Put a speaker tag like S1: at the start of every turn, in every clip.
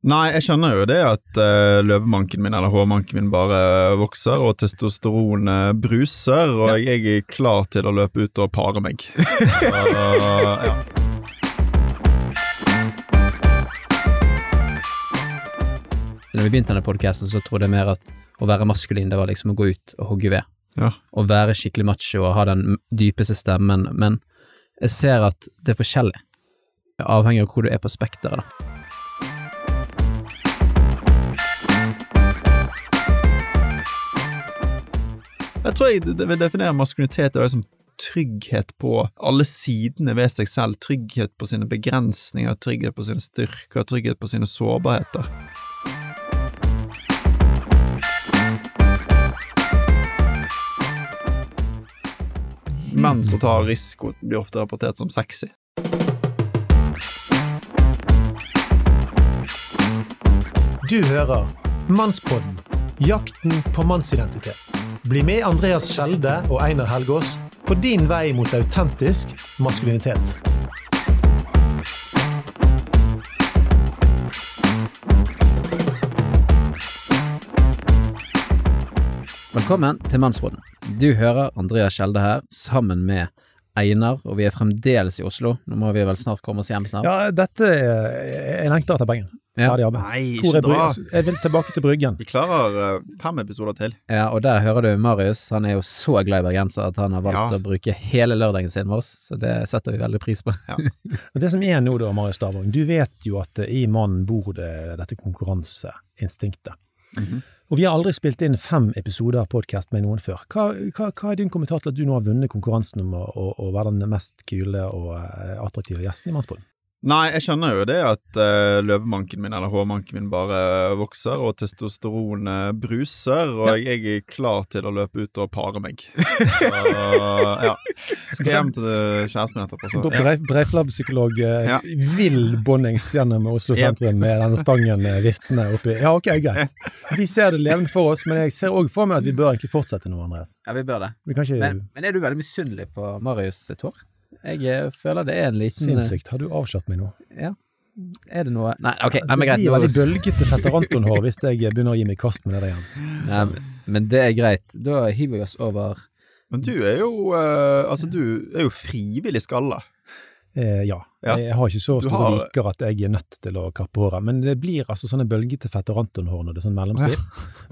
S1: Nei, jeg skjønner jo det at uh, løvemanken min eller hårmanken min bare vokser, og testosteronet bruser, og jeg er klar til å løpe ut og pare meg. uh, ja.
S2: Når vi begynte denne podcasten, så trodde jeg mer at å være maskulin, det var liksom å gå ut og hogge ved.
S1: Ja.
S2: Å være skikkelig macho og ha den dypeste stemmen, men jeg ser at det er forskjellig. Avhengig av hvor du er på spekteret, da.
S1: Jeg tror jeg vil definere maskulinitet som liksom trygghet på alle sidene ved seg selv. Trygghet på sine begrensninger, trygghet på sine styrker, trygghet på sine sårbarheter. Menn som tar risiko, blir ofte rapportert som sexy.
S3: Du hører Mannspodden jakten på mannsidentitet. Bli med Andreas Skjelde og Einar Helgaas på din vei mot autentisk maskulinitet.
S2: Velkommen til Mannsråden. Du hører Andreas Skjelde her, sammen med Einar, og vi er fremdeles i Oslo. Nå må vi vel snart komme oss hjem snart.
S3: Ja, dette er Jeg lengtere til Bergen.
S2: Ja.
S1: Nei, ikke dra.
S3: Jeg vil tilbake til Bryggen.
S1: Vi klarer uh, fem episoder til.
S2: Ja, og der hører du Marius. Han er jo så glad i bergenser at han har valgt
S1: Ja.
S2: å bruke hele lørdagen sin med oss, så det setter vi veldig pris på.
S3: Og Det som er nå, da, Marius Stavang, du vet jo at i mannen bor det dette konkurranseinstinktet.
S1: Mhm.
S3: Og vi har aldri spilt inn fem episoder av podkast med noen før. Hva, hva, hva er din kommentar til at du nå har vunnet konkurransen om å, å, å være den mest kule og uh, attraktive gjesten i Mannspodden?
S1: Nei, jeg skjønner jo det at uh, løvemanken min eller hårmanken min bare vokser, og testosteronet bruser, og jeg er klar til å løpe ut og pare meg. Så ja. Jeg skal hjem til kjæresten min etterpå. Så. Ja.
S3: Breiflabb-psykolog eh,
S1: Ja.
S3: vill bondings gjennom Oslo sentrum med denne stangen eh, viftende oppi. Ja, ok, greit. Vi ser det levende for oss, men jeg ser òg for meg at vi bør egentlig fortsette nå, Andreas.
S2: Ja, vi bør det.
S3: Vi kan ikke
S2: Men, men er du veldig misunnelig på Marius sitt hår? Jeg eh, føler det er en liten eh,
S3: Sinnssykt. Har du avslørt meg nå?
S2: Ja. Er det noe Nei, ok,
S3: Altså,
S2: nei, men
S3: det blir veldig bølgete fetter Anton-hår hvis jeg begynner å gi meg i kast med det der igjen.
S2: Nei, men- men det er greit. Da hiver vi oss over
S1: Men du er jo uh, Altså, du er jo frivillig skalla.
S3: Eh, ja.
S1: Ja.
S3: Jeg har ikke så store
S1: har-
S3: viker at jeg er nødt til å kappe håret. Men det blir altså sånne bølgete fetter Anton-hår når det er sånn mellomstil.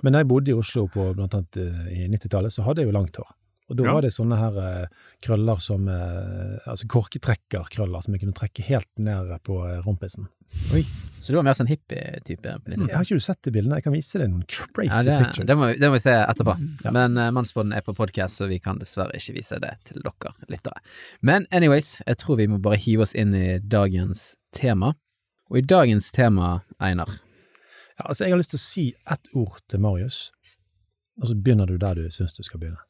S3: Men da jeg bodde i Oslo på blant annet eh, i 90-tallet, så hadde jeg jo langt hår. Og da
S1: Ja.
S3: var det sånne her eh, krøller som eh, Altså korketrekkerkrøller som jeg kunne trekke helt ned på eh, Oi.
S2: Så du var mer sånn hippie-type? på
S3: Har ikke du sett de bildene? Jeg kan vise deg noen crazy
S2: Ja, det,
S3: pictures.
S2: det, må, det må vi se etterpå.
S3: Ja.
S2: Men uh, Mannsbåten er på podkast, så vi kan dessverre ikke vise det til dere lyttere. Men anyways, jeg tror vi må bare hive oss inn i dagens tema. Og i dagens tema, Einar
S3: Ja, altså, jeg har lyst til å si ett ord til Marius, og så begynner du der du syns du skal begynne.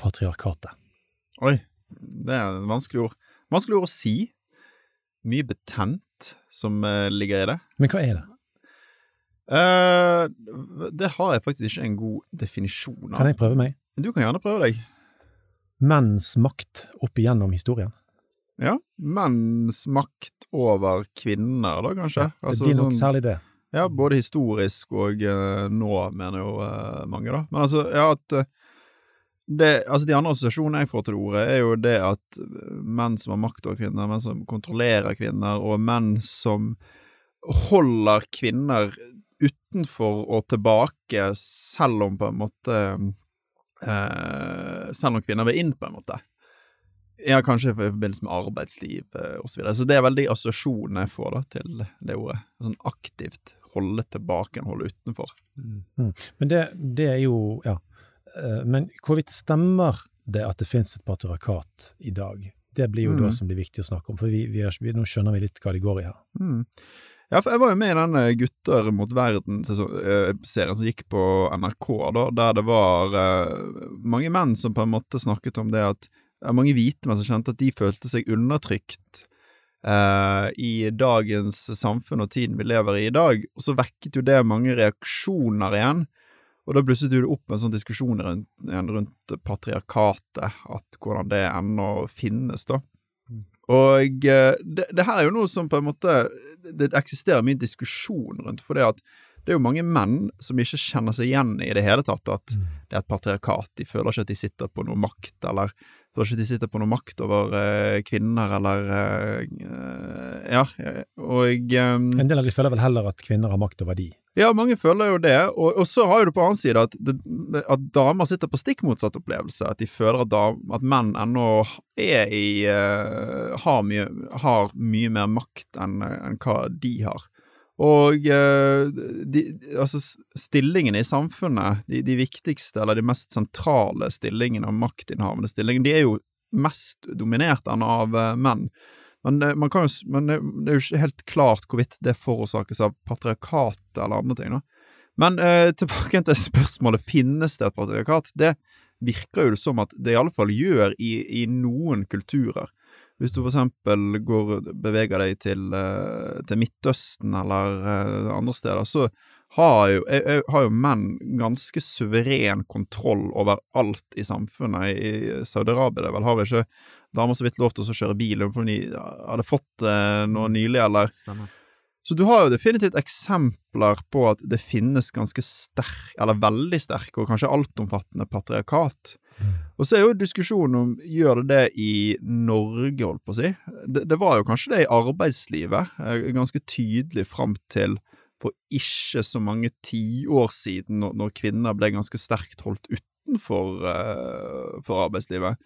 S3: Patriarkatet.
S1: Oi, det er et vanskelig ord. Vanskelig ord å si. Mye betent som eh, ligger i det.
S3: Men hva er det?
S1: Uh, det har jeg faktisk ikke en god definisjon av.
S3: Kan jeg prøve meg?
S1: Du kan gjerne prøve deg.
S3: Menns makt opp igjennom historien.
S1: Ja, menns makt over kvinner, da, kanskje?
S3: det
S1: Altså,
S3: blir nok
S1: sånn-
S3: særlig det.
S1: Ja, både historisk og uh, nå, mener jo uh, mange, da. Men altså, ja, at det, altså De andre assosiasjonene jeg får til ordet, er jo det at eh, menn som har makt over kvinner, menn som kontrollerer kvinner, og menn som holder kvinner utenfor og tilbake, selv om på en måte eh, Selv om kvinner vil inn, på en måte. Ja, kanskje i forbindelse med arbeidsliv eh, og så videre. Så det er vel de assosiasjonene jeg får da til det ordet. Sånn aktivt holde tilbake, holde utenfor.
S3: Men det, det er jo Ja. Eh, Men hvorvidt stemmer det at det finnes et patriarkat i dag? Det blir jo
S1: Mm.
S3: det som blir viktig å snakke om, for vi, vi, er, vi, nå skjønner vi litt hva det går i her.
S1: Mm. Ja, for jeg var jo med i den eh, Gutter mot verden-serien som gikk på NRK, da, der det var uh, mange menn som på en måte snakket om det at uh, Mange hvite menn som kjente at de følte seg undertrykt uh, i dagens samfunn og tiden vi lever i i dag, og så vekket jo det mange reaksjoner igjen. Og da blusset jo det opp en sånn diskusjon rundt, rundt patriarkatet, at hvordan det ennå finnes, da. Og eh, det, det her er jo noe som på en måte Det eksisterer mye diskusjon rundt, for det at det er jo mange menn som ikke kjenner seg igjen i det hele tatt at det er et patriarkat. De føler ikke at de sitter på noe makt, eller føler ikke at de sitter på noe makt over eh, kvinner, eller eh, Ja, og eh,
S3: En del av de føler vel heller at kvinner har makt over de.
S1: Ja, mange føler jo det, og, og så har jo du på annen side at, det, at damer sitter på stikk motsatt opplevelse, at de føler at, dam, at menn ennå er i uh, har, mye, har mye mer makt enn enn hva de har. Og uh, de, altså stillingene i samfunnet, de, de viktigste eller de mest sentrale stillingene og maktinnehavende stillingene, de er jo mest dominert av uh, menn. Men, kan jo, men det, det er jo ikke helt klart hvorvidt det forårsakes av patriarkatet eller andre ting. Da. Men eh, tilbake til spørsmålet finnes det et patriarkat. Det virker jo som at det i alle fall gjør i, i noen kulturer. Hvis du for eksempel går, beveger deg til, eh, til Midtøsten eller eh, andre steder, så har jo, eh, har jo menn ganske suveren kontroll over alt i samfunnet. I Saudi-Arabia vel, har vi ikke damer så vidt lov til å kjøre bil, om de hadde fått eh, noe nylig, eller
S2: Stemmer.
S1: så du har jo definitivt eksempler på at det finnes ganske sterk, eller veldig sterke, og kanskje altomfattende patriarkat. Og så er jo diskusjonen om gjør det det i Norge, holdt på å si. Det, det var jo kanskje det i arbeidslivet, eh, ganske tydelig fram til for ikke så mange tiår siden, når, når kvinner ble ganske sterkt holdt utenfor eh, for arbeidslivet.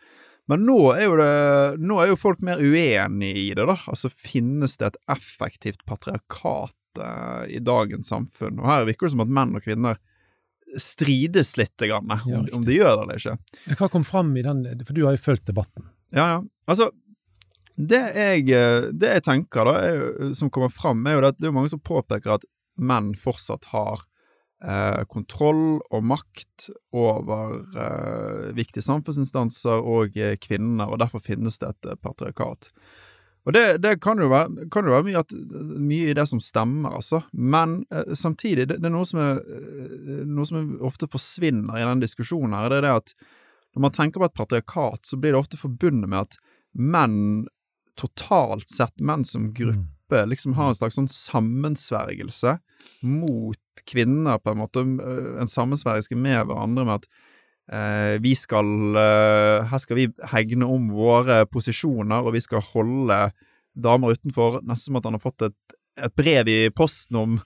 S1: Men nå er, jo det, nå er jo folk mer uenige i det, da. Altså, finnes det et effektivt patriarkat uh, i dagens samfunn? Og her virker det som at menn og kvinner strides litt, grann, om,
S3: Ja,
S1: om de gjør det eller ikke.
S3: Men Hva kom fram i den, for du har jo fulgt debatten.
S1: Ja, ja. Altså, det jeg, eh, det jeg tenker, da, er, som kommer fram, er jo at det er mange som påpeker at menn fortsatt har eh, kontroll og makt over eh, viktige samfunnsinstanser og eh, kvinner, og derfor finnes det et patriarkat. Og det, det kan, jo være, kan jo være mye, at, mye i det som stemmer, altså. Men eh, samtidig, det, det er noe som, er, eh, noe som ofte forsvinner i den diskusjonen her. Det er det at når man tenker på et patriarkat, så blir det ofte forbundet med at menn, totalt sett menn som gruppe, liksom har en slags sånn sammensvergelse mot kvinner, på en måte. En sammensvergelse med hverandre med at Eh, vi skal eh, Her skal vi hegne om våre posisjoner, og vi skal holde damer utenfor. Nesten som at han har fått et, et brev i posten om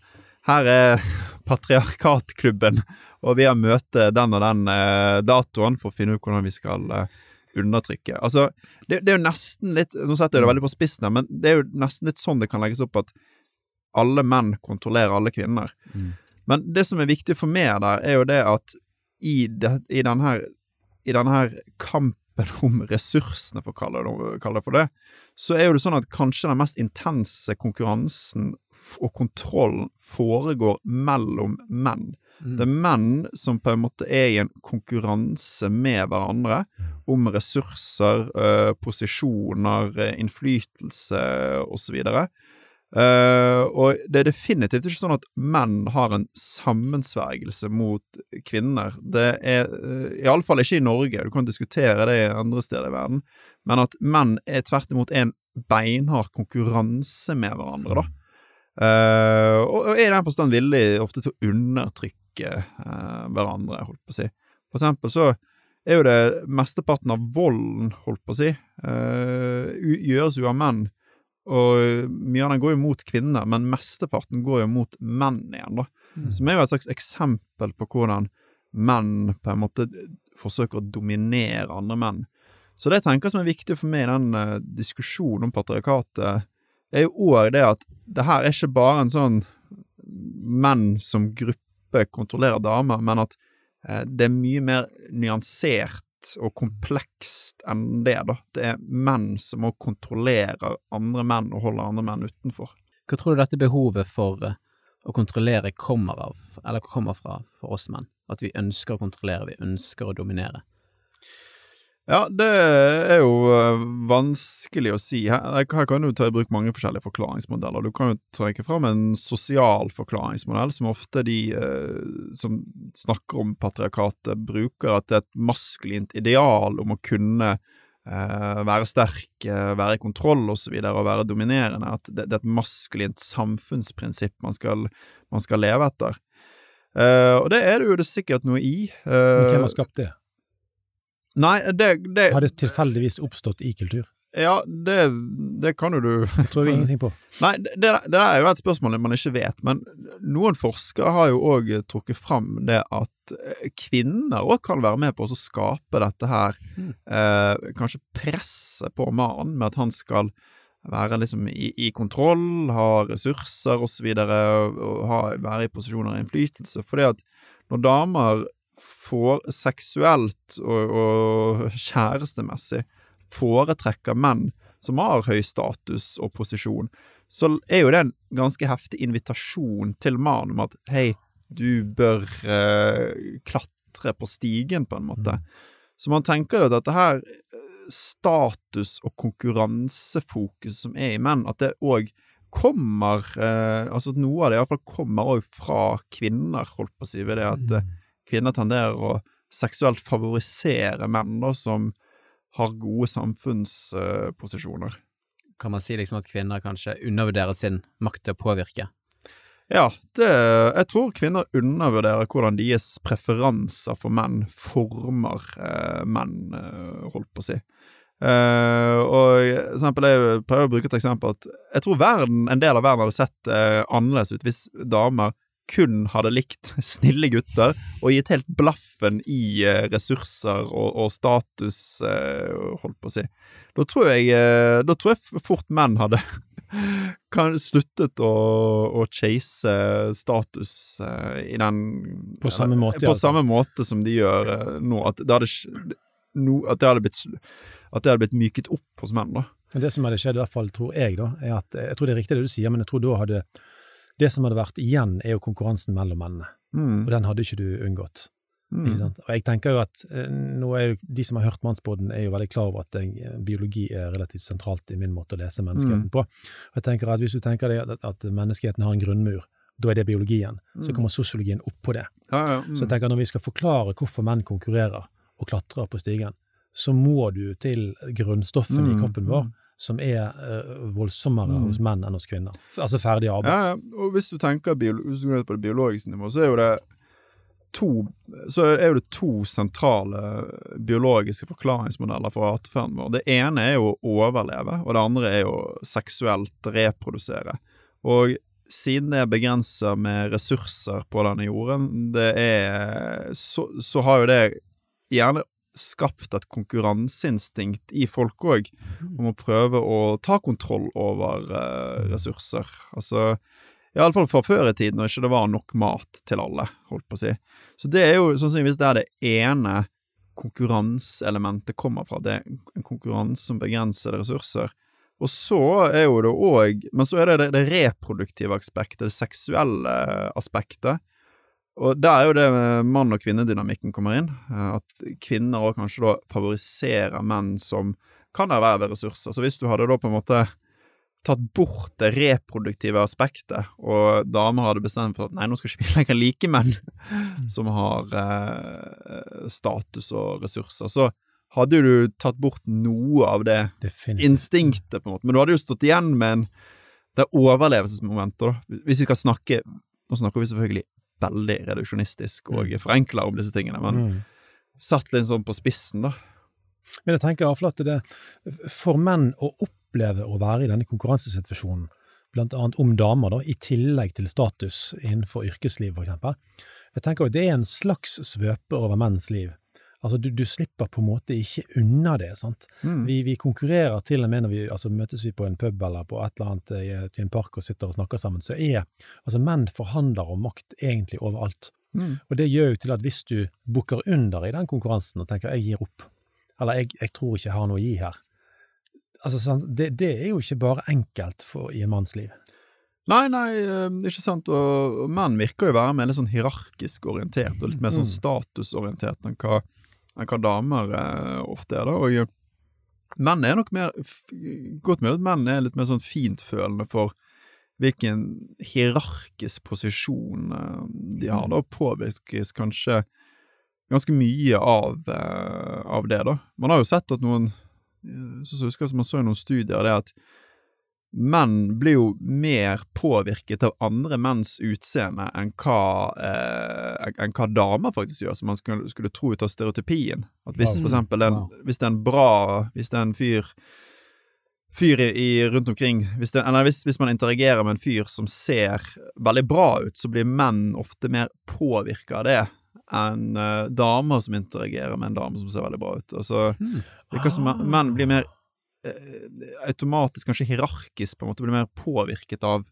S1: her er patriarkatklubben, og vi har møte den og den eh, datoen for å finne ut hvordan vi skal eh, undertrykke. Altså, det, det er jo nesten litt Nå setter jeg det veldig på spissen, her, men det er jo nesten litt sånn det kan legges opp at alle menn kontrollerer alle kvinner.
S2: Mm.
S1: Men det som er viktig for meg der, er jo det at i, det, i denne her, i denne her kampen om ressursene, for å kalle det, kalle det for det, så er jo det sånn at kanskje den mest intense konkurransen og kontrollen foregår mellom menn. Det er menn som på en måte er i en konkurranse med hverandre om ressurser, øh, posisjoner, øh, innflytelse osv. Uh, og det er definitivt ikke sånn at menn har en sammensvergelse mot kvinner. Det er uh, iallfall ikke i Norge, du kan diskutere det andre steder i verden, men at menn er tvert imot en beinhard konkurranse med hverandre, da. Uh, og, og er i den forstand villig ofte til å undertrykke uh, hverandre, holdt på å si. For eksempel så er jo det mesteparten av volden, holdt på å si, eh, gjøres jo av menn. Og mye av den går jo mot kvinner, men mesteparten går jo mot menn igjen, da. Som er jo et slags eksempel på hvordan menn på en måte forsøker å dominere andre menn. Så det jeg tenker som er viktig for meg i den uh, diskusjonen om patriarkatet, er jo òg det at det her er ikke bare en sånn menn som gruppe kontrollerer damer, men at eh, det er mye mer nyansert og komplekst enn det, da. Det er menn som må kontrollerer andre menn og holder andre menn utenfor.
S2: Hva tror du dette behovet for eh, å kontrollere kommer av, eller kommer fra, for oss menn? At vi ønsker å kontrollere, vi ønsker å dominere.
S1: Ja, det er jo eh, vanskelig å si. Her, kan du ta i bruk mange forskjellige forklaringsmodeller. Du kan jo trekke fram en sosial forklaringsmodell, som ofte de eh, som snakker om patriarkatet, bruker at det er et maskulint ideal om å kunne eh, være sterk, være i kontroll osv. Og, og være dominerende. At det, er et maskulint samfunnsprinsipp man skal, man skal leve etter. Og det er det jo det sikkert noe i.
S3: Men hvem har skapt det?
S1: Nei, det, det
S3: Har det tilfeldigvis oppstått i kultur?
S1: Ja, det, det kan jo du
S3: Det tror vi ingenting på.
S1: Nei, det, det det, er jo et spørsmål man ikke vet, men noen forskere har jo òg trukket fram det at eh, kvinner òg kan være med på å skape dette her,
S3: Mm.
S1: eh, kanskje presset på mannen med at han skal være liksom i, i kontroll, ha ressurser og så videre, og ha, være i posisjoner av innflytelse, fordi at når damer får seksuelt og, og kjærestemessig foretrekker menn som har høy status og posisjon, så er jo det en ganske heftig invitasjon til mannen om at hei, du bør eh, klatre på stigen, på en måte. Så man tenker jo at dette her eh, status- og konkurransefokus som er i menn, at det òg kommer eh, Altså noe av det iallfall kommer òg fra kvinner, holdt på å si, ved det at eh, kvinner tenderer å seksuelt favorisere menn da, som har gode samfunnsposisjoner.
S2: Kan man si liksom at kvinner kanskje undervurderer sin makt til å påvirke?
S1: Ja, det, jeg tror kvinner undervurderer hvordan deres preferanser for menn former eh, menn, eh, holdt på å si. Uh, og eksempel, jeg prøver å bruke et eksempel at jeg tror verden, en del av verden hadde sett uh, annerledes ut hvis damer kun hadde likt snille gutter og gitt helt blaffen i eh, ressurser og, og status, eh, holdt på å si. Da tror jeg, eh, da tror jeg fort menn hadde kan sluttet å, å chase status i den
S3: På samme måte,
S1: På
S3: altså.
S1: samme måte som de gjør nå. At det hadde, no, at det hadde blitt At det hadde blitt myket opp hos menn, da.
S3: Det som hadde skjedd, i hvert fall tror jeg, da, er at jeg tror det er riktig det du sier, men jeg tror da hadde Det som hadde vært igjen, er jo konkurransen mellom mennene.
S1: Mm.
S3: Og den hadde ikke du unngått.
S1: Mm.
S3: Ikke sant? Og jeg tenker jo at eh, nå er jo, De som har hørt Mannsboden, er jo veldig klar over at eh, biologi er relativt sentralt i min måte å lese menneskeheten
S1: Mm.
S3: på. Og jeg tenker at Hvis du tenker deg at, at menneskeheten har en grunnmur, da er det biologien. Så
S1: Mm.
S3: kommer sosiologien oppå det.
S1: Ja, ja. Mm.
S3: Så jeg tenker at når vi skal forklare hvorfor menn konkurrerer og klatrer på stigen, så må du til grunnstoffene
S1: Mm.
S3: i kroppen vår, som er eh, voldsommere
S1: Mm.
S3: hos menn enn hos kvinner. Altså ferdig arbeid.
S1: Ja, ja. Og hvis du tenker hvis du går på det biologiske nivå, så er jo det to Så er det to sentrale biologiske forklaringsmodeller for atferden vår. Det ene er jo å overleve, og det andre er jo seksuelt reprodusere. Og siden det er begrensa med ressurser på denne jorden, det er så, så har jo det gjerne skapt et konkurranseinstinkt i folk òg, om å prøve å ta kontroll over eh, ressurser. Altså, iallfall fra før i tiden, når ikke det var nok mat til alle, holdt på å si. Så det er jo sannsynligvis der det ene konkurranseelementet kommer fra, det er en konkurranse om begrensede ressurser. Og så er jo det òg Men så er det det, reproduktive aspektet, det seksuelle aspektet. Og det er jo det mann- og kvinnedynamikken kommer inn. eh, At kvinner òg kanskje da favoriserer menn som kan erverve ressurser. Så hvis du hadde da på en måte tatt bort det reproduktive aspektet, og damer hadde bestemt for at nei, nå skal ikke vi lenger like menn som har eh, status og ressurser, så hadde du tatt bort noe av det
S3: Definitivt.
S1: instinktet, på en måte. Men du hadde jo stått igjen med en, det overlevelsesmomentet, da. Hvis vi skal snakke Nå snakker vi selvfølgelig veldig reduksjonistisk og forenkla om disse tingene, men
S3: Mm.
S1: satt litt sånn på spissen, da.
S3: Men jeg tenker iallfall at det for menn å oppleve å være i denne konkurransesituasjonen, blant annet om damer, da, i tillegg til status innenfor yrkesliv, for eksempel, jeg tenker at det er en slags svøpe over menns liv. Altså, du, du slipper på en måte ikke unna det, sant.
S1: Mm.
S3: Vi, vi konkurrerer til og med når vi altså, møtes vi på en pub eller på et eller annet i, til en park og sitter og snakker sammen, så er altså menn forhandler om makt egentlig overalt.
S1: Mm.
S3: Og det gjør jo til at hvis du bukker under i den konkurransen og tenker jeg gir opp, eller jeg, jeg tror ikke jeg har noe å gi her, altså sant, det, det er jo ikke bare enkelt for, i en manns liv.
S1: Nei, nei, eh, ikke sant, og, og menn virker jo å være mer litt sånn hierarkisk orientert, og litt mer sånn
S3: Mm.
S1: statusorientert enn hva, enn hva damer eh, ofte er, da, og eh, menn er nok mer, godt mulig at menn er litt mer sånn fintfølende for hvilken hierarkisk posisjon eh, de har, da, og påvirkes kanskje ganske mye av, eh, av det, da. Man har jo sett at noen så, så husker jeg man så i noen studier, det at menn blir jo mer påvirket av andre menns utseende enn hva, eh, enn hva damer faktisk gjør, som man skulle, skulle tro ut av stereotypien. At hvis for eksempel en, hvis det er en bra Hvis det er en fyr fyr i, rundt omkring hvis, det, hvis, hvis man interagerer med en fyr som ser veldig bra ut, så blir menn ofte mer påvirka av det enn uh, damer som interagerer med en dame som ser veldig bra ut. Altså,
S2: Hmm.
S1: det virker som at menn blir mer automatisk, kanskje hierarkisk, på en måte, blir mer påvirket av,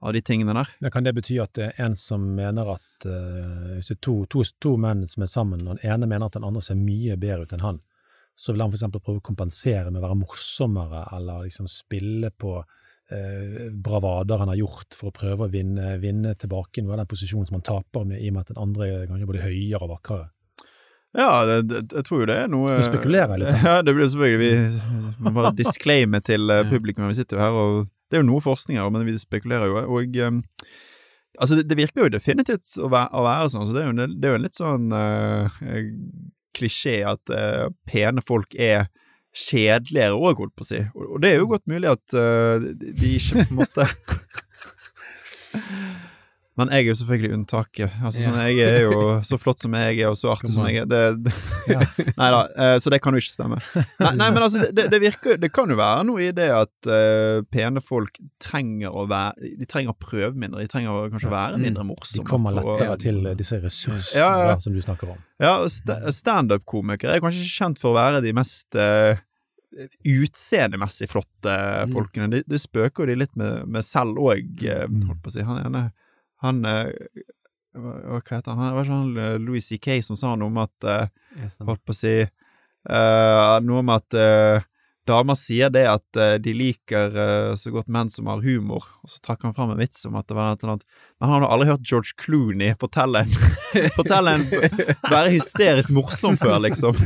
S1: av de tingene der.
S3: Men kan det bety at det er en som mener at uh, hvis det er to, to, to menn som er sammen, og den ene mener at den andre ser mye bedre ut enn han, så vil han for eksempel prøve å kompensere med å være morsommere, eller liksom spille på uh, bravader han har gjort for å prøve å vinne, vinne tilbake noe av den posisjonen som han taper med, i og med at den andre er kanskje både høyere og vakrere.
S1: Ja, det, det, jeg tror jo det er noe
S3: Du spekulerer litt,
S1: Ja, det blir selvfølgelig Vi må bare disclaime til eh, publikum, vi sitter jo her, og det er jo noe forskning her, men vi spekulerer jo. Og um, altså, det, det virker jo definitivt å være, å være sånn, så det er jo, det er jo en litt sånn uh, klisjé at uh, pene folk er kjedeligere òg, holdt på å si. Og, og det er jo godt mulig at de de ikke på en måte Men jeg er jo selvfølgelig unntaket. Altså, sånn, jeg er jo så flott som jeg er, og så artig som jeg er. Det, det,
S3: Ja.
S1: nei da, eh, så det kan jo ikke stemme. Nei, nei men altså, det, det virker Det kan jo være noe i det at uh, pene folk trenger å være De trenger å prøve mindre, de trenger å kanskje være mindre morsomme.
S3: De
S1: kommer
S3: kommer
S1: for
S3: lettere til disse ressursene
S1: Ja, ja.
S3: som du snakker om.
S1: Ja, sta- standup-komikere er kanskje ikke kjent for å være de mest uh, utseendemessig flotte
S2: Mm.
S1: folkene. De, de spøker jo de litt med, med selv òg,
S3: Mm.
S1: holdt på å si. Han ene Han eh, hva, heter han? Det var ikke han eh, Louis C.K. som sa noe om at eh,
S2: Ja,
S1: holdt på å si eh, Noe om at damer sier det at de liker så godt menn som har humor, og så trakk han fram en vits om at det var et eller annet Men han har aldri hørt George Clooney fortelle en, fortelle en være hysterisk morsom før, liksom.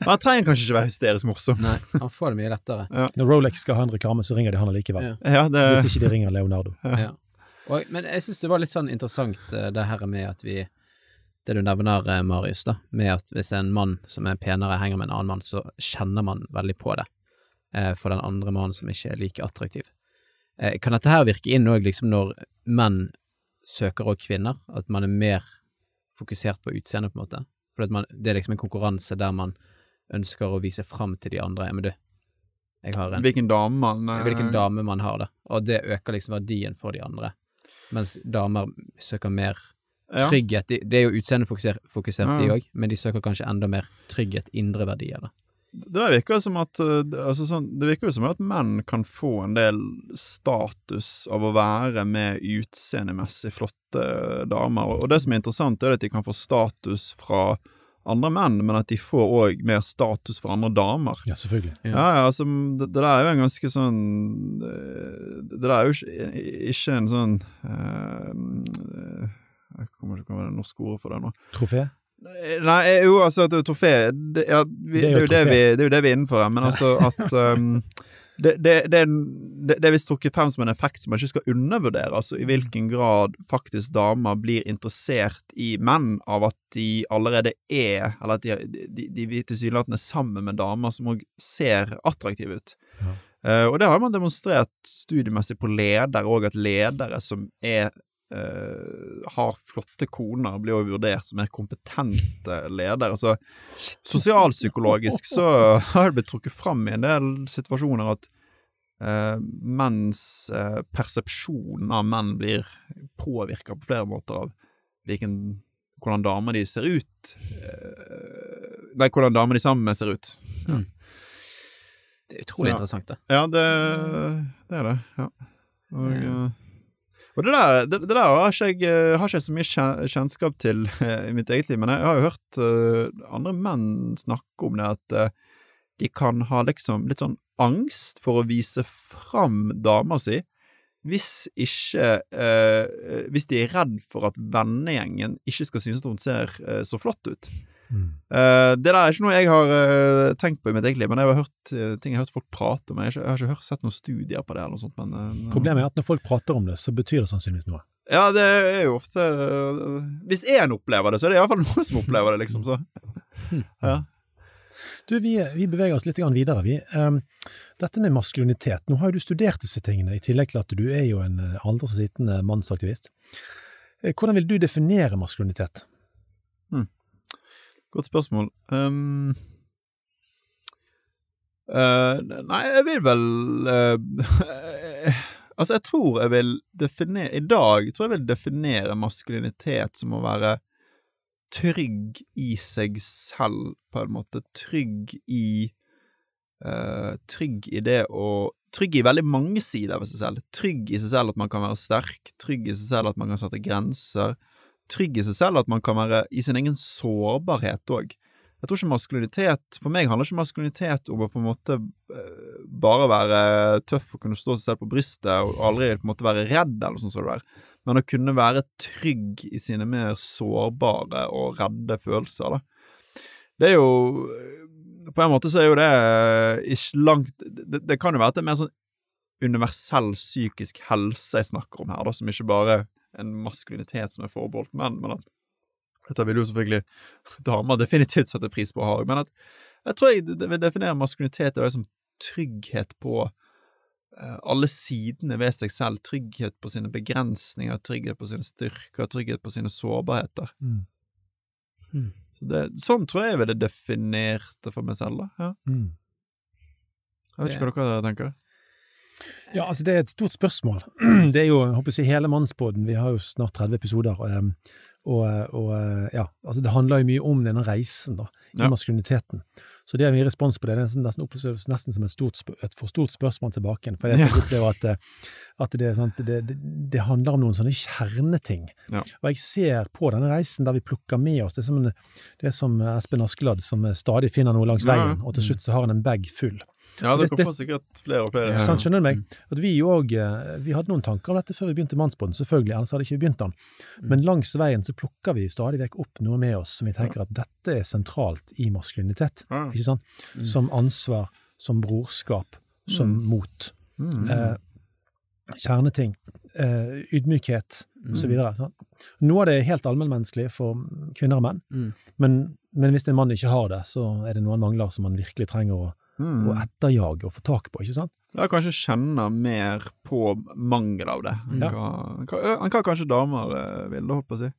S1: Men han trenger kanskje ikke være hysterisk morsom.
S2: Nei, han får det mye lettere.
S3: Når Rolex skal ha en reklame, så ringer de han allikevel.
S2: Ja.
S1: Ja, det,
S3: Hvis ikke de ringer Leonardo.
S2: Ja. Og, men jeg syns det var litt sånn interessant eh, det her med at vi Det du nevner, eh, Marius, da, med at hvis en mann som er penere henger med en annen mann, så kjenner man veldig på det eh, for den andre mannen som ikke er like attraktiv. Eh, kan dette her virke inn òg liksom når menn søker òg kvinner? At man er mer fokusert på utseendet, på en måte? For at man, det er liksom en konkurranse der man ønsker å vise fram til de andre. Men du, jeg har en
S1: hvilken dame man eh,
S2: hvilken dame man har, da. Og det øker liksom verdien for de andre. Mens damer søker mer
S1: ja.
S2: trygghet. De, det er jo utseendefokusert, fokusert, de
S1: Ja.
S2: òg, men de søker kanskje enda mer trygghet, indre verdier, da.
S1: Det virker som at eh, altså sånn, Det virker jo som at menn kan få en del status av å være med utseendemessig flotte damer, og det som er interessant, er at de kan få status fra andre menn, men at de får òg mer status for andre damer.
S3: Ja, selvfølgelig.
S2: Ja.
S1: Ja, ja, altså, det, det der er jo en ganske sånn Det, det der er jo ikke, ikke en sånn uh, Jeg kommer ikke på det norske ordet for det nå.
S3: Trofé?
S1: Nei, jo, altså, trofé det, ja, vi,
S3: Det
S1: det,
S3: er jo
S1: jo det,
S3: trofé.
S1: vi, det er jo det vi er innenfor her, men altså at um, det, det, det, det, er visst trukket frem som en effekt som man ikke skal undervurdere, altså i hvilken grad faktisk damer blir interessert i menn av at de allerede er, eller at de, de, de, de tilsynelatende er sammen med damer som òg ser attraktive ut.
S3: Ja.
S1: Uh, og det har man demonstrert studiemessig på ledere òg, at ledere som er eh, har flotte koner, blir jo vurdert som mer kompetente ledere. Så sosialpsykologisk så har det blitt trukket fram i en del situasjoner at eh, menns eh, persepsjon av menn blir påvirka på flere måter av hvilken, hvordan damer de ser ut. Eh, nei, hvordan damer de sammen med ser ut.
S2: Det er utrolig
S1: Så-
S2: interessant, det.
S1: Ja, det, det er det. Ja. Og, eh, og det der, det, det der har ikke jeg eh, har ikke jeg så mye kjennskap til eh, i mitt eget liv, men jeg har jo hørt uh, andre menn snakke om det, at uh, de kan ha liksom litt sånn angst for å vise fram dama si, hvis ikke uh, Hvis de er redd for at vennegjengen ikke skal synes at hun ser så flott ut.
S3: Mm.
S1: Eh, det der er ikke noe jeg har uh, tenkt på i mitt eget liv, men jeg har hørt uh, ting jeg har hørt folk prate om. Jeg har ikke, jeg har ikke hørt, sett noen studier på det eller noe sånt, men
S3: Problemet er at når folk prater om det, så betyr det sannsynligvis noe.
S1: Ja, det er jo ofte Hvis én opplever det, så er det iallfall noen som opplever det, liksom, så. Ja.
S3: Du, vi, vi beveger oss litt videre, vi. Um, dette med maskulinitet. Nå har jo du studert disse tingene, i tillegg til at du er jo en aldri så liten mannsaktivist. Hvordan vil du definere maskulinitet?
S1: Hmm. Godt spørsmål. Um, uh, nei, jeg vil vel uh, Altså, jeg tror jeg vil definere I dag tror jeg vil definere maskulinitet som å være trygg i seg selv, på en måte. Trygg i uh, Trygg i det å Trygg i veldig mange sider ved seg selv. Trygg i seg selv at man kan være sterk, trygg i seg selv at man kan sette grenser, trygg i seg selv at man kan være i sin egen sårbarhet òg. Jeg tror ikke maskulinitet For meg handler ikke maskulinitet om å på en måte eh, bare være tøff og kunne stå seg selv på brystet og aldri på en måte være redd, eller sånn som det der, men å kunne være trygg i sine mer sårbare og redde følelser, da. Det er jo På en måte så er jo det ikke langt Det, det kan jo være at det er mer sånn universell psykisk helse jeg snakker om her, da, som ikke bare en maskulinitet som er forbeholdt menn, men at dette vil jo selvfølgelig damer definitivt sette pris på å ha, men at jeg tror jeg vil definere maskulinitet som trygghet på uh, alle sidene ved seg selv. Trygghet på sine begrensninger, trygghet på sine styrker, trygghet på sine sårbarheter. Mm. Mm. Så det, sånn tror jeg jeg ville definert det for meg selv, da. Ja. Mm. Jeg vet ikke hva dere tenker.
S3: Ja, altså det er et stort spørsmål. Det er jo, jeg håper si, hele Mannsbåten. vi har jo snart 30 episoder. Og, og, og, ja, altså det handler jo mye om denne reisen, da, i ja. maskuliniteten. Så det er mye respons på det. Det er nesten oppleves nesten som et, stort, et, for stort spørsmål tilbake. For jeg opplever at, eh, at det, sant, det, det, handler om noen sånne kjerneting. Ja. Og jeg ser på denne reisen der vi plukker med oss Det er som, det er som Espen Askeladd som stadig finner noe langs veien, og til slutt så har han en bag full.
S1: Ja, dere får sikkert flere og flere.
S3: Ja, skjønner du meg? At vi òg eh, Vi hadde noen tanker om dette før vi begynte Mannsbåten, selvfølgelig, ellers hadde ikke vi begynt den. Mm. Men langs veien så plukker vi stadig vekk opp noe med oss som vi tenker at dette er sentralt i maskulinitet. Ikke sant? Mm. Som ansvar, som brorskap, som mm. mot. Eh, kjerneting. Eh, ydmykhet, osv. Noe av det er helt allmennmenneskelig for kvinner og menn, men, men hvis en mann ikke har det, så er det noe han mangler som man virkelig trenger å mm. og etterjage og få tak på, ikke sant?
S1: Ja, kanskje kjenner mer på mangel av det enn ja. hva, hva, kanskje damer ville, vil, holdt på å si.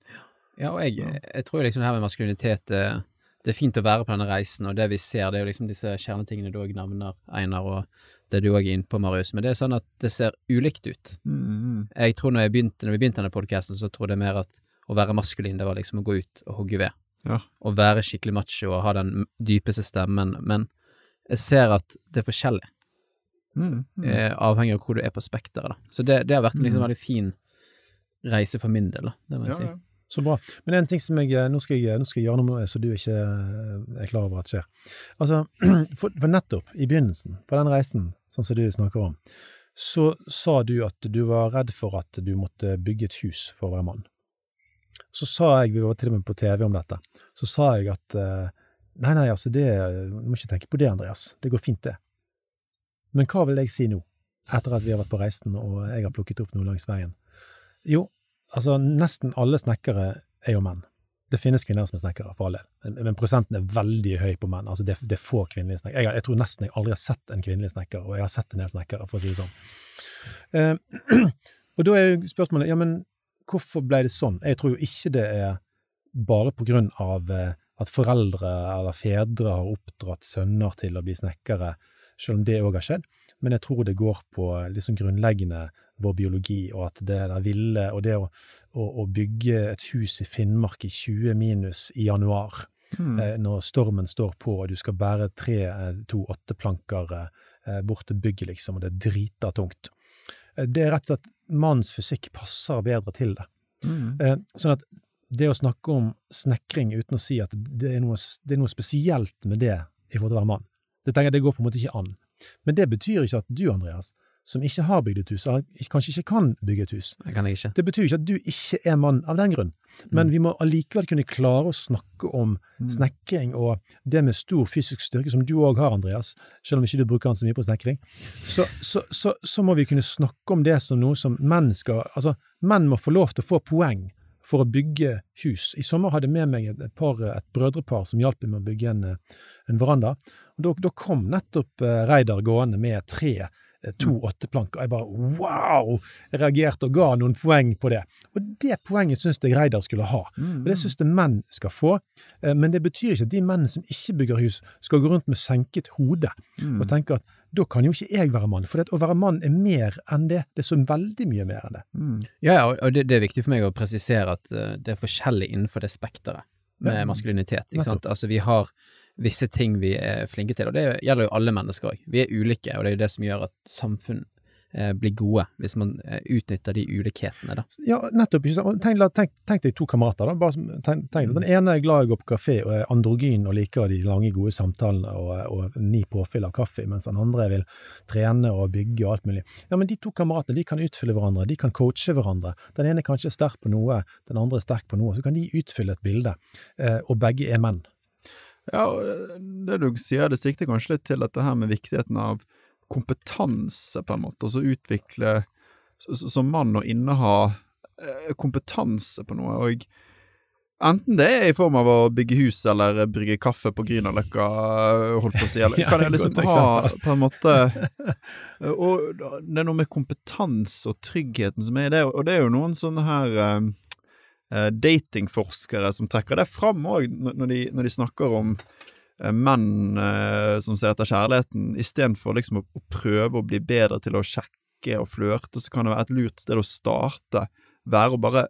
S2: Ja, og jeg, jeg tror liksom det her med maskulinitet eh, det er fint å være på denne reisen, og det vi ser, det er jo liksom disse kjernetingene du òg nevner, Einar, og det du òg er inne på, Marius, men det er sånn at det ser ulikt ut. Mm. Jeg tror når, jeg begynte, når vi begynte denne podkasten, så tror jeg mer at å være maskulin, det var liksom å gå ut og hogge ved. Ja. Å være skikkelig macho og ha den dypeste stemmen, men jeg ser at det er forskjellig, mm, mm. Eh, avhengig av hvor du er på spekteret. Så det, det, har vært en liksom, mm. veldig fin reise for min del, da. det må jeg ja, si. Ja.
S3: Så bra. Men en ting som jeg eh, nå skal jeg, nå skal jeg gjøre noe med så du ikke eh, er klar over at skjer. Altså, for, for, nettopp i begynnelsen, på den reisen, sånn som du snakker om, så sa du at du var redd for at du måtte bygge et hus for å være mann. Så sa jeg, vi var til og med på TV om dette, så sa jeg at uh, Nei, nei, altså, det, du må ikke tenke på det, Andreas. Det går fint, det. Men hva vil jeg si nå, etter at vi har vært på reisen og jeg har plukket opp noe langs veien? Jo, altså, nesten alle snekkere er jo menn. Det finnes kvinner som er snekkere, for all del, men prosenten er veldig høy på menn. Altså, det, det er få kvinnelige snekkere. Jeg, jeg, tror nesten jeg aldri har sett en kvinnelig snekker, og jeg har sett en del snekkere, for å si det sånn. Eh, og da er jo spørsmålet, ja, men hvorfor ble det sånn? Jeg tror jo ikke det er bare på grunn av eh, at foreldre eller fedre har oppdratt sønner til å bli snekkere, selv om det òg har skjedd. Men jeg tror det går på liksom grunnleggende vår biologi, og at det der ville og det å, å, å, bygge et hus i Finnmark i 20 minus i januar, mm. eh, når stormen står på og du skal bære tre, eh, to åtteplanker eh, bort til bygget, liksom, og det er drita tungt. Eh, det er rett og slett mannens fysikk passer bedre til det. Mm. Eh, sånn at det å snakke om snekring uten å si at det er, noe, det er noe spesielt med det i forhold til å være mann, det tenker jeg det går på en måte ikke an. Men det betyr ikke at du, Andreas, som ikke har bygd et hus, eller kanskje ikke kan bygge et hus,
S2: det,
S3: betyr ikke at du ikke er mann av den grunn. Men mm. vi må allikevel kunne klare å snakke om mm. snekring og det med stor fysisk styrke, som du òg har, Andreas, selv om ikke du bruker den så mye på snekring. Så, så, så, så, må vi kunne snakke om det som noe som menn skal Altså, menn må få lov til å få poeng for å bygge hus. I sommer hadde jeg med meg et, par, et brødrepar som hjalp meg med å bygge en, en veranda. Og da, da kom nettopp eh, Reidar gående med tre eh, to
S1: Mm.
S3: åtteplanker. Jeg bare wow! Jeg reagerte og ga noen poeng på det. Og det poenget syns jeg Reidar skulle ha.
S1: Mm.
S3: Og Det syns jeg menn skal få. Eh, Men det betyr ikke at de mennene som ikke bygger hus, skal gå rundt med senket hode
S1: Mm.
S3: og tenke at da kan jo ikke jeg være mann. For å være mann er mer enn det. Det er så veldig mye mer enn det.
S1: Mm.
S2: Ja, ja, og det, det er viktig for meg å presisere at eh, det er forskjellig innenfor det spekteret med
S3: Ja.
S2: maskulinitet. Ikke sant? Altså, vi har visse ting vi er flinke til, og det gjelder jo alle mennesker òg. Vi er ulike, og det er jo det som gjør at samfunn blir gode, hvis man eh, utnytter de ulikhetene, da.
S3: Ja, nettopp. ikke sant? Tenk, tenk, tenk deg to kamerater. da, bare tenk, tenk, Den ene er glad i å gå på kafé og er androgyn og liker de lange, gode samtalene og, og ni påfyll av kaffe, mens den andre vil trene og bygge og alt mulig. Ja, men De to kameratene de kan utfylle hverandre, de kan coache hverandre. Den ene er kanskje sterk på noe, den andre er sterk på noe. Så kan de utfylle et bilde, eh, og begge er menn.
S1: Ja, eh, det du sier, det sikter kanskje litt til dette her med viktigheten av kompetanse, på en måte, og så utvikle som mann å inneha eh, kompetanse på noe, og enten det er i form av å bygge hus eller brygge kaffe på Grünerløkka, eh, holdt på å si, eller
S3: Ja,
S1: kan jeg liksom ha på en måte. Eh, Og det er noe med kompetanse og tryggheten som er i det, og det er jo noen sånne her datingforskere som trekker det fram òg, når, de- når de snakker om menn eh, som ser etter kjærligheten, istedenfor liksom å, å prøve å bli bedre til å sjekke og flørte, så kan det være et lurt sted å starte, være å bare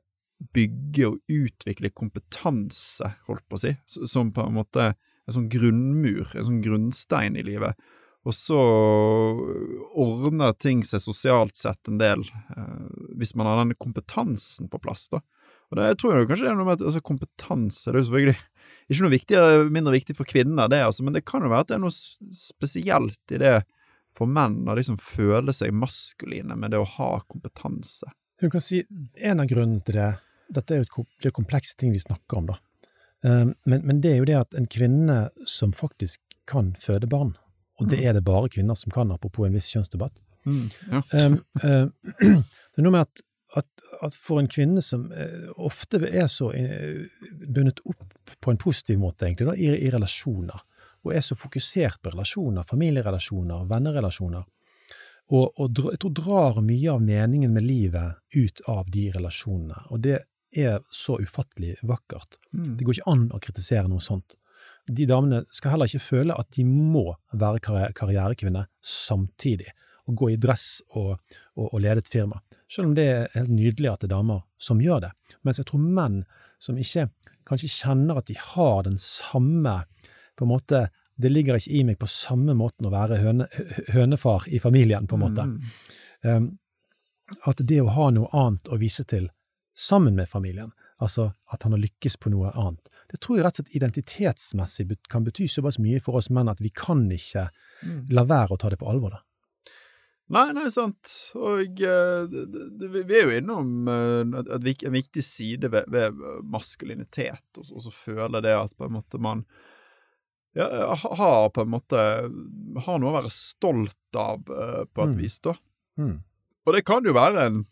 S1: bygge og utvikle kompetanse, holdt på å si, som på en måte en sånn grunnmur, en sånn grunnstein i livet. Og så ordner ting seg sosialt sett en del, eh, hvis man har den kompetansen på plass, da. Og det, jeg tror jo kanskje det er noe med at altså, kompetanse Det er jo selvfølgelig ikke noe viktig, mindre viktig for kvinner, det, altså, men det kan jo være at det er noe spesielt i det for menn å liksom føle seg maskuline med det å ha kompetanse.
S3: Du kan si En av grunnene til det Dette er jo et det komplekse ting vi snakker om, da. Um, Men, men det er jo det at en kvinne som faktisk kan føde barn, og det er det bare kvinner som kan, apropos en viss kjønnsdebatt
S1: Ja.
S3: um, um, Det er noe med at, at, at for en kvinne som eh, ofte er så eh, bundet opp på en positiv måte, egentlig, da, i, i relasjoner, og er så fokusert på relasjoner, familierelasjoner, vennerelasjoner, og, og jeg tror drar mye av meningen med livet ut av de relasjonene. Og det er så ufattelig vakkert.
S1: Mm.
S3: Det går ikke an å kritisere noe sånt. De damene skal heller ikke føle at de må være karri- karrierekvinne samtidig, og gå i dress og, og, og lede et firma. Selv om det er helt nydelig at det er damer som gjør det. Mens jeg tror menn som ikke kanskje kjenner at de har den samme på en måte, Det ligger ikke i meg på samme måten å være høne, hønefar i familien, på en måte.
S1: Mm.
S3: Um, at det å ha noe annet å vise til sammen med familien, altså at han har lykkes på noe annet, det tror jeg rett og slett identitetsmessig kan bety såpass mye for oss menn at vi kan ikke
S1: Mm.
S3: la være å ta det på alvor. da.
S1: Nei, nei, sant. Og eh, det, vi- vi er jo innom uh, et, et, en viktig side ved, ved maskulinitet, og, så- og så føler det at på en måte man ja, har på en måte Har noe å være stolt av, uh, på et
S3: Mm.
S1: vis, da.
S3: Mm.
S1: Og det kan jo være en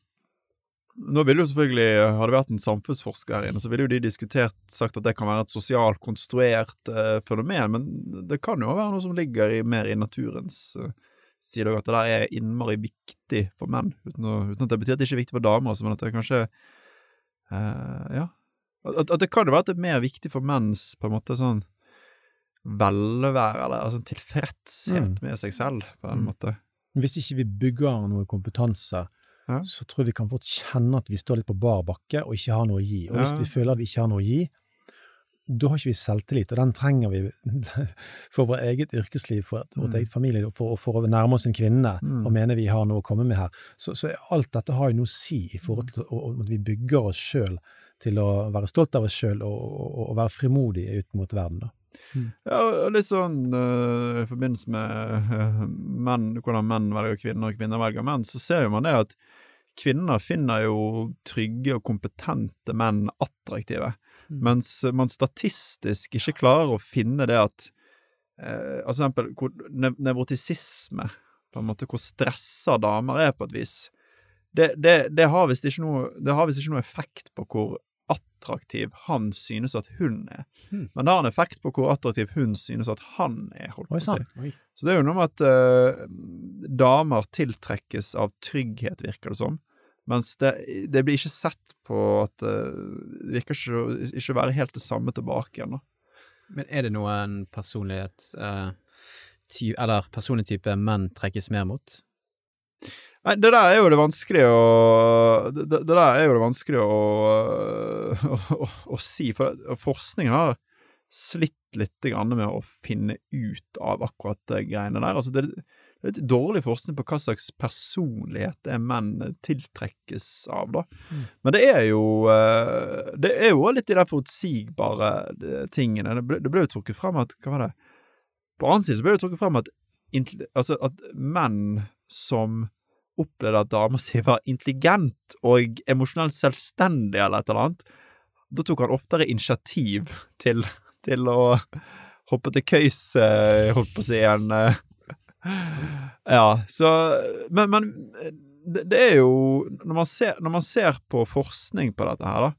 S1: Nå ville jo selvfølgelig, hadde det vært en samfunnsforsker her inne, så ville jo de diskutert sagt at det kan være et sosialt konstruert eh, fenomen, men det kan jo være noe som ligger i, mer i naturens eh, side dere at det der er innmari viktig for menn, uten, å, uten at det betyr at det ikke er viktig for damer, altså, men at det kanskje uh, Ja. At, at det kan jo være at det er mer viktig for menns på en måte sånn velvære, eller altså tilfredshet
S3: Mm.
S1: med seg selv, på en
S3: Mm.
S1: måte.
S3: Hvis ikke vi bygger noe kompetanse,
S1: Ja.
S3: så tror jeg vi kan fort kjenne at vi står litt på bar bakke og ikke har noe å gi. Og hvis
S1: Ja.
S3: vi føler at vi ikke har noe å gi, da har ikke vi selvtillit, og den trenger vi for vårt eget yrkesliv, for vårt
S1: Mm.
S3: eget familieliv, for, for å nærme oss en kvinne
S1: Mm.
S3: og mene vi har noe å komme med her. Så, så alt dette har jo noe å si i forhold til at vi bygger oss sjøl til å være stolt av oss sjøl og, og, og være frimodige ut mot verden. da.
S1: Ja, og litt sånn uh, i forbindelse med uh, menn, hvordan menn velger kvinner og kvinner velger menn, så ser jo man det at kvinner finner jo trygge og kompetente menn attraktive,
S3: Mm.
S1: Mens man statistisk ikke klarer å finne det at eh, altså for eksempel nevrotisisme, på en måte hvor stressa damer er på et vis, det, det, det har visst ikke ikke noe effekt på hvor attraktiv han synes at hun er.
S2: Hmm.
S1: Men det har en effekt på hvor attraktiv hun synes at han er, holdt på å si. Så det er jo noe med at uh, damer tiltrekkes av trygghet, virker det som. Mens det, det blir ikke sett på at eh, det virker ikke, å- være helt det samme tilbake igjen.
S2: Men er det noen personlighet eh, ty Eller personlig type menn trekkes mer mot?
S1: Nei, det der er jo det vanskelige å Det, det det der er jo det vanskelige å, å, å, å si, for forskning har slitt litt med å finne ut av akkurat de greiene der. Altså, det, er litt dårlig forskning på hva slags personlighet det er menn tiltrekkes av, da.
S2: Mm.
S1: Men det er jo eh, Det er jo litt de der forutsigbare eh, tingene. Det ble, det ble jo trukket frem at Hva var det? På annen side så ble det trukket frem at, altså at menn som opplevde at dama si var intelligent og emosjonelt selvstendig eller et eller annet, da tok han oftere initiativ til, til å hoppe til køys, eh, holdt på å si, en eh, Ja, så Men, men det, det er jo når man, ser, når man ser på forskning på dette her, da,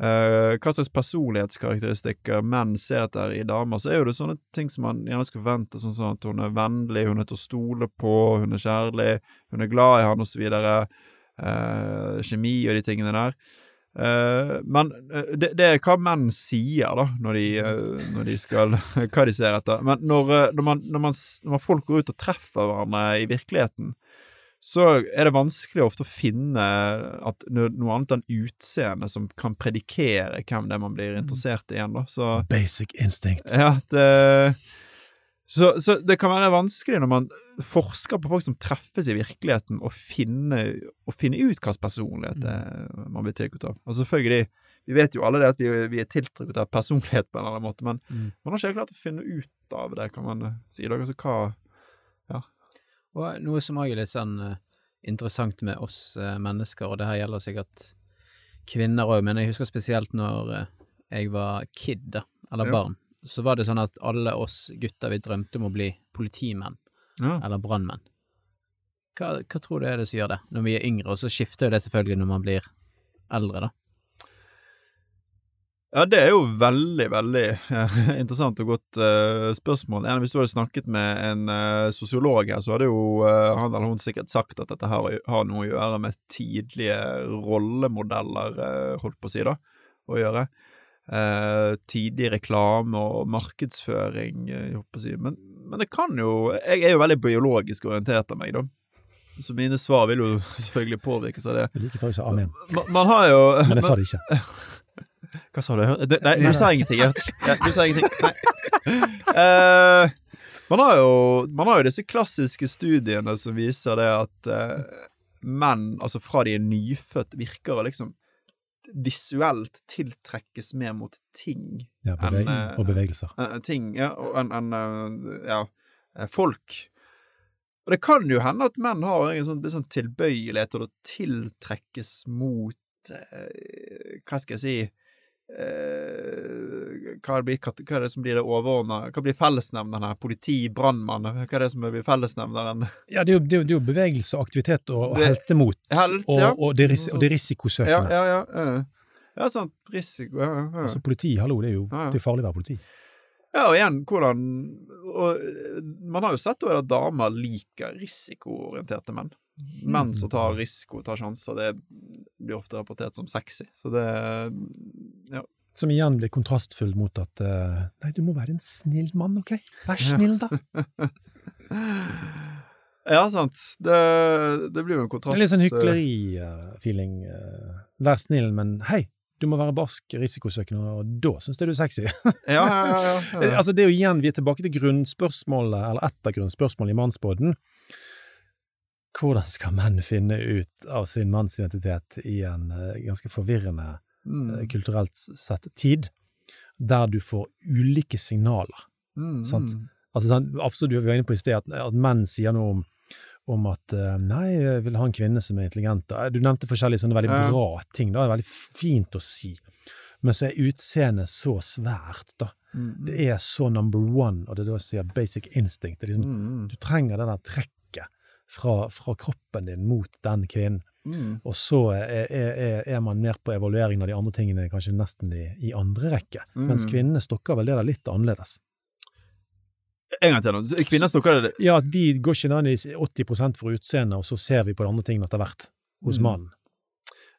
S1: eh, hva slags personlighetskarakteristikker menn ser etter i damer, så er jo det sånne ting som man gjerne skulle forvente, sånn som at hun er vennlig, hun er til å stole på, hun er kjærlig, hun er glad i han, videre. Eh, kjemi og de tingene der. Eh, men eh, det, det er hva menn sier, da, når de, eh, når de skal Hva de ser etter. Men når, når, man, når, man, når folk går ut og treffer hverandre i virkeligheten, så er det vanskelig ofte å finne at noe annet enn utseende som kan predikere hvem det er man blir interessert i igjen, da. Så
S3: Basic instinct.
S1: ja, det så, så det kan være vanskelig når man forsker på folk som treffes i virkeligheten, å finne, finne ut hva slags personlighet det er man blir tiltrukket av. Og selvfølgelig, vi vet jo alle det at vi, vi er tiltrukket av personlighet på en eller annen måte, men
S2: Mm.
S1: man har ikke helt klart å finne ut av det, kan man si. Da. Altså hva
S2: Og noe som òg er litt sånn eh, interessant med oss eh, mennesker, og det her gjelder sikkert kvinner òg, men jeg husker spesielt når eh, jeg var kid, da, eller
S1: Ja.
S2: Så var det sånn at alle oss gutter, vi drømte om å bli politimenn
S1: ja.
S2: eller brannmenn. Hva, hva tror du er det som gjør det, når vi er yngre, og så skifter jo det selvfølgelig når man blir eldre, da?
S1: Ja, det er jo veldig, veldig interessant og godt uh, spørsmål. Hvis du hadde snakket med en uh, sosiolog her, så hadde jo uh, han eller hun sikkert sagt at dette har, har noe å gjøre med tidlige rollemodeller, holdt på å si, da, å gjøre. Eh, tidlig reklame og markedsføring, jeg håper å si. Men, men det kan jo Jeg er jo veldig biologisk orientert av meg, da. Så mine svar vil jo selvfølgelig påvirkes av det.
S3: Jeg liker sa amen.
S1: Man, man har jo
S3: Men jeg sa det ikke.
S1: hva sa du? Du- Nei, du sa ingenting. Ja, du sa ingenting. Nei. Uh, man, har jo, man har jo disse klassiske studiene som viser det at uh, menn, altså fra de er nyfødt, virker liksom visuelt tiltrekkes mer mot ting
S3: Ja, beveg
S1: enn, eh,
S3: og bevegelser.
S1: Uh, ting, ja, enn en, uh, ja, eh, folk. Og det kan jo hende at menn har en sånn, en sånn tilbøyelighet til å tiltrekkes mot uh, Hva skal jeg si eh, hva, blir, hva, hva er det som blir det overordna Hva blir fellesnevneren her? Politi, brannmann? Hva er det som blir fellesnevneren?
S3: Ja, det er jo, det er jo, det er jo bevegelse aktivitet og, og
S1: Det-
S3: heltemot.
S1: Helt,
S3: og,
S1: ja.
S3: og, det ris og det risikosøkende.
S1: ja, ja. ja. Ja, sant. Risiko ja, ja.
S3: Altså politi, hallo, det er jo det er farlig å være politi.
S1: Ja, og igjen, hvordan og, eh, Man har jo sett at damer liker risikoorienterte menn. Menn som tar risiko, tar sjanser, det blir ofte rapportert som sexy. Så det Ja.
S3: Som igjen blir kontrastfull mot at uh, Nei, du må være en snill mann, OK? Vær snill, da.
S1: Ja, sant. Det, det blir jo en kontrast.
S3: Det er litt sånn hykleri-feeling. eh, vær snill, men hei, du må være barsk, risikosøkende, og da syns jeg du er sexy.
S1: Ja, ja, ja. ja, ja.
S3: altså, det er jo igjen, vi er tilbake til grunnspørsmålet, eller ett av grunnspørsmålene i Mannsbåten. Hvordan skal menn finne ut av sin mannsidentitet i en eh, ganske forvirrende, eh,
S1: Mm,
S3: kulturelt sett tid, der du får ulike signaler?
S1: mm,
S3: sant.
S1: mm.
S3: Altså, absolutt, vi var inne på i sted at, at menn sier noe om, om at eh, nei, jeg vil ha en kvinne som er intelligent. Du nevnte forskjellige sånne veldig
S1: Ja.
S3: bra ting, da. det er veldig fint å si. Men så er utseendet så svært, da.
S1: Mm,
S3: Det er så number one, og det er da jeg sier basic instinct. Det liksom,
S1: mm,
S3: du trenger det der trekket fra, fra kroppen din mot den kvinnen.
S1: Mm.
S3: Og så er, er, er man mer på evalueringen av de andre tingene kanskje nesten i, i andre rekke.
S1: Mm.
S3: Mens kvinnene stokker vel det der litt annerledes.
S1: En gang til nå. Kvinner stokker det
S3: Ja, de går ikke nødvendigvis 80 for utseendet, og så ser vi på de andre tingene etter hvert hos
S1: Mm.
S3: mannen.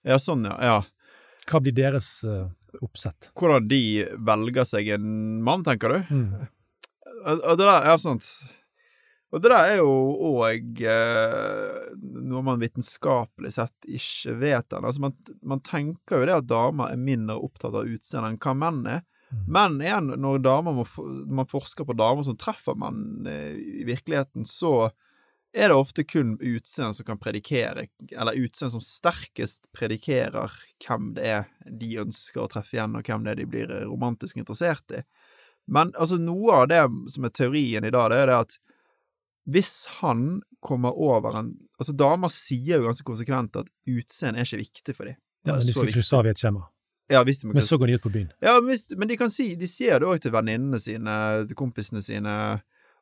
S1: Ja, sånn, ja. ja.
S3: Hva blir deres uh, oppsett?
S1: Hvordan de velger seg en mann, tenker du?
S3: Mm.
S1: Det der, ja, sant. Og det der er jo òg eh, noe man vitenskapelig sett ikke vet ennå. Altså, man, man tenker jo det at damer er mindre opptatt av utseende enn hva menn er.
S3: Mm.
S1: Men igjen, når må, man forsker på damer som treffer menn eh, i virkeligheten, så er det ofte kun utseende som kan predikere, eller utseende som sterkest predikerer hvem det er de ønsker å treffe igjen, og hvem det er de blir romantisk interessert i. Men altså, noe av det som er teorien i dag, det er det at hvis han kommer over en Altså, damer sier jo ganske konsekvent at utseende er ikke viktig for dem.
S3: Ja, men de skal krysse av i et skjema.
S1: Ja, hvis de må
S3: Men så går de ut på byen.
S1: ja, men, hvis, men de kan si De sier det òg til venninnene sine, til kompisene sine.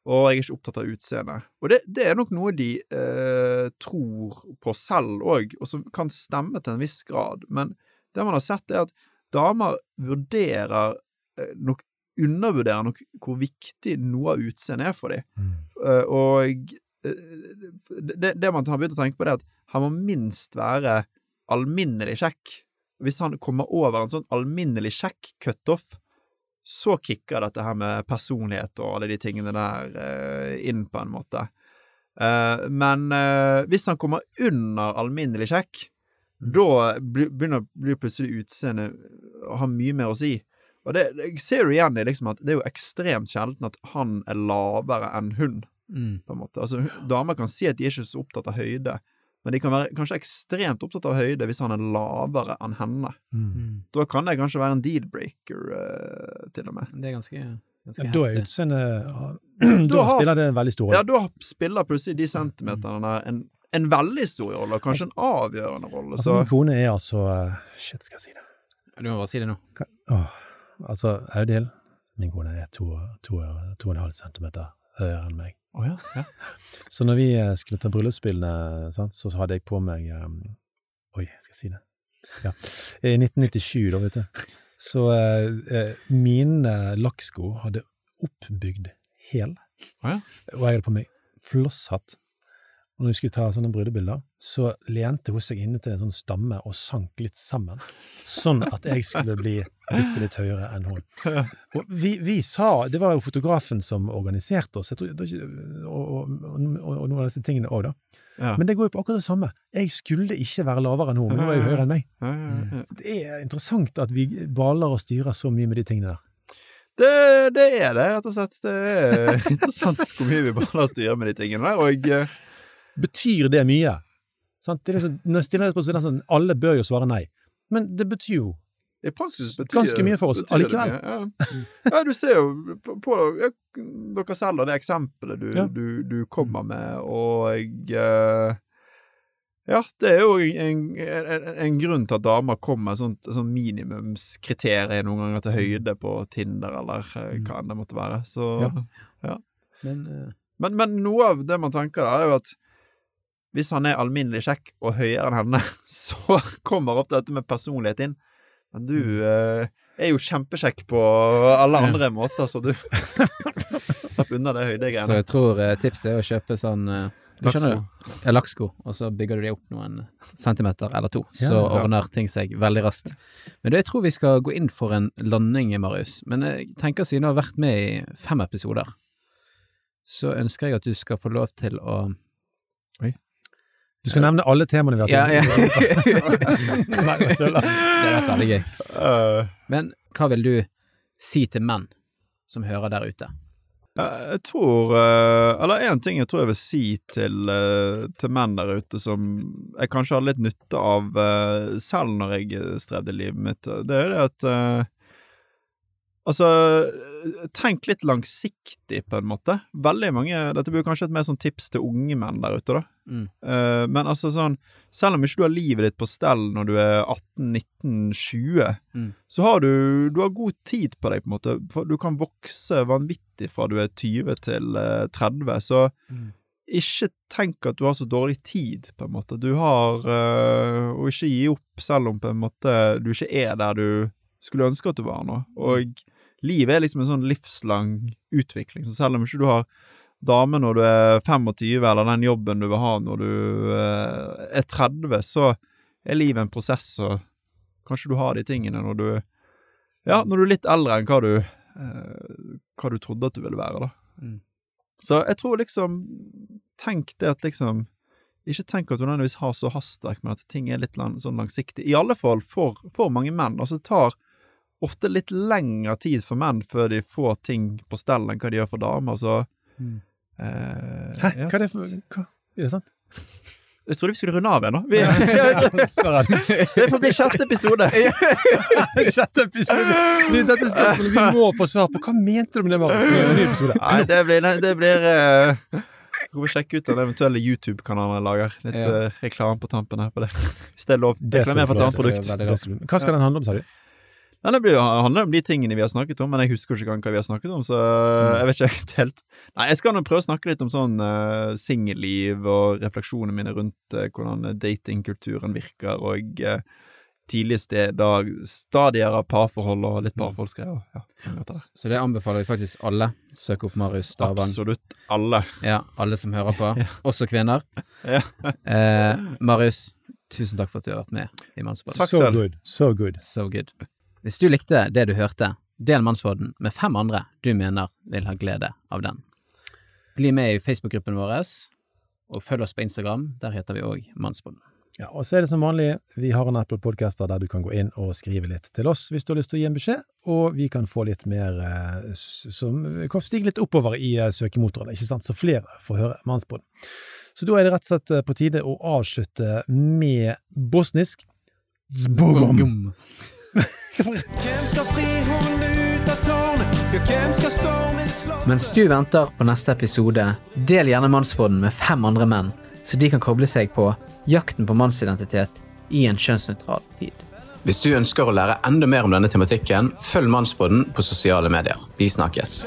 S1: Og jeg er ikke opptatt av utseendet. Og det, det er nok noe de eh, tror på selv òg, og som kan stemme til en viss grad. Men det man har sett, er at damer vurderer eh, nok Undervurderer nok hvor viktig noe av utseendet er for dem.
S3: Mm.
S1: Eh, og eh, det, det man har begynt å tenke på, det er at han må minst være alminnelig kjekk. Hvis han kommer over en sånn alminnelig kjekk cutoff, så kicker dette her med personlighet og alle de tingene der eh, inn, på en måte. Men hvis han kommer under alminnelig kjekk, da begynner blir plutselig utseendet å ha mye mer å si. Og det, jeg ser jo igjen i liksom at det er jo ekstremt sjelden at han er lavere enn hun
S2: Mm.
S1: på en måte. Altså, damer kan si at de er ikke så opptatt av høyde, men de kan være kanskje ekstremt opptatt av høyde hvis han er lavere enn henne.
S3: Mm.
S2: Mm.
S1: Da kan det kanskje være en deal-breaker, uh, til og med.
S2: Det er ganske, ganske
S3: Ja, da er utseendet
S1: Da
S3: Da
S1: har-
S3: spiller det en veldig stor rolle.
S1: Ja, da spiller plutselig de centimeterne der en, en veldig stor rolle, og kanskje en avgjørende rolle.
S3: Altså,
S1: Så
S3: min kone er altså eh, Shit, skal jeg si det?
S2: Du må bare si det nå.
S3: Åh, altså, Audhild, min kone er to, to, to og en halv centimeter høyere enn meg.
S1: Oh, ja, ja.
S3: Så når vi eh, skulle ta bryllupsbildene, sant, så hadde jeg på meg um, Oi, skal jeg si det? Ja. I 1997, da, vet du. Så eh, eh, mine lakksko hadde oppbygd hæl,
S1: Oh, ja.
S3: og jeg hadde på meg flosshatt. Og når vi skulle ta sånne brudebilder, så lente hun seg inne til en sånn stamme og sank litt sammen, sånn at jeg skulle bli bitte litt høyere enn hun. Og vi, vi sa, det var jo fotografen som organiserte oss, tror, og, og, og, og noen av disse tingene òg, da.
S1: Ja.
S3: Men det går jo på akkurat det samme. Jeg skulle ikke være lavere enn hun, men hun er jo høyere enn meg.
S1: Ja, ja, ja.
S3: Det er interessant at vi baler og styrer så mye med de tingene der.
S1: Det, det er det, rett og slett. Det er interessant hvor mye vi baler og styrer med de tingene der, og eh,
S3: Betyr det mye? Sant? Det er liksom, når jeg stiller det på sånn, sånn, alle bør jo svare nei. Men det betyr jo
S1: i praksis betyr
S3: Ganske mye for oss allikevel.
S1: Ja. ja, du ser jo på, på ja, dere selv og det eksempelet du,
S3: Ja.
S1: du, du kommer med, og uh, Ja, det er jo en, en, en grunn til at damer kommer med sånt, sånn minimumskriterier noen ganger til høyde på Tinder, eller uh, hva enn det måtte være. Så
S3: Ja.
S2: Men uh...
S1: men, men noe av det man tenker da, er jo at hvis han er alminnelig kjekk og høyere enn henne, så kommer ofte dette med personlighet inn. Men du eh, er jo kjempekjekk på alle
S2: Ja.
S1: andre måter, så du slapp unna det
S2: Så jeg tror eh, tipset er å kjøpe sånn eh, du skjønner du? Ja, lakksko, og så bygger du de opp noen centimeter eller to, så
S3: Ja, ja.
S2: ordner ting seg veldig raskt. Men du, jeg tror vi skal gå inn for en landing, Marius. Men jeg tenker siden du har vært med i fem episoder, så ønsker jeg at du skal få lov til å
S3: Du skal nevne alle temaene vi har
S2: Ja,
S3: tatt.
S2: ja.
S3: Nei, jeg tuller.
S2: Det har vært veldig gøy.
S1: Eh,
S2: Men hva vil du si til menn som hører der ute?
S1: Eh, Jeg tror eh, Eller én ting jeg tror jeg vil si til, til menn der ute som jeg kanskje hadde litt nytte av selv når jeg strevde i livet mitt, det er det at Altså, tenk litt langsiktig, på en måte. Veldig mange Dette blir kanskje et mer sånn tips til unge menn der ute, da.
S2: Mm.
S1: Uh, men altså sånn Selv om ikke du har livet ditt på stell når du er 18-19-20,
S2: Mm.
S1: så har du, du har god tid på deg, på en måte. Du kan vokse vanvittig fra du er 20 til eh, 30. Så
S2: Mm.
S1: ikke tenk at du har så dårlig tid, på en måte. Du har Og ikke gi opp selv om på en måte du ikke er der du skulle ønske at du var nå. Og livet er liksom en sånn livslang utvikling, så selv om ikke du har dame når du er 25, eller den jobben du vil ha når du øh, er 30, så er livet en prosess, og kanskje du har de tingene når du Ja, når du er litt eldre enn hva du, øh, hva du trodde at du ville være, da.
S2: Mm.
S1: Så jeg tror liksom Tenk det at liksom Ikke tenk at du nødvendigvis har så hastverk, men at ting er litt lang, sånn langsiktig. I alle fall for, for mange menn. Altså, det tar ofte litt lengre tid for menn før de får ting på stell enn hva de gjør for damer, så
S2: Mm.
S1: Eh,
S3: Hæ,
S1: ja.
S3: hva er det for hva? Er det sant?
S1: Jeg trodde vi skulle runde av igjen, nå. Vi,
S3: ja,
S1: det får bli sjette episode.
S3: Sjette episode. Dette spørsmålet vi må få svar på. Hva mente du med det, episode.
S1: Nei, det blir, det blir uh... Jeg får sjekke ut den eventuelle YouTube-kanalen jeg lager. Litt
S2: Ja.
S1: uh, reklame på tampen her på det. Hvis det er lov. Reklamere for et annet produkt.
S3: Hva skal den handle om, sa du?
S1: Nei, det blir, handler om de tingene vi har snakket om, men jeg husker ikke hva vi har snakket om, så jeg vet ikke helt- Nei, jeg skal nå prøve å snakke litt om sånn uh, singelliv og refleksjonene mine rundt uh, hvordan datingkulturen virker, og uh, tidlige steder, stadier av parforhold og litt parforholdsgreier. Ja, det.
S2: Så det anbefaler vi faktisk alle. Søk opp Marius Stavang.
S1: Absolutt alle.
S2: Ja, alle som hører på.
S1: Ja.
S2: Også kvinner.
S1: Ja.
S2: Eh, Marius, tusen takk for at du har vært med i Mannsbåten.
S3: So good. So good.
S2: So good. Hvis du likte det du hørte, del Mannsbåten med fem andre du mener vil ha glede av den. Bli med i Facebook-gruppen vår, og følg oss på Instagram. Der heter vi òg Mannsbåten.
S3: Ja, og så er det som vanlig, vi har en Apple Podcaster der du kan gå inn og skrive litt til oss hvis du har lyst til å gi en beskjed, og vi kan få litt mer eh, som kan stige litt oppover i eh, søkemotorene, ikke sant, så flere får høre Mannsbåten. Så da er det rett og slett eh, på tide å avslutte med bosnisk Zbogom.
S4: Hvem skal fri henne ut av tårnet? Ja, hvem skal storme slottet?
S2: Mens du venter på neste episode, del gjerne Mannsbåten med fem andre menn, så de kan koble seg på jakten på mannsidentitet i en kjønnsnøytral tid.
S5: Hvis du ønsker å lære enda mer om denne tematikken, følg Mannsbåten på sosiale medier. Vi snakkes.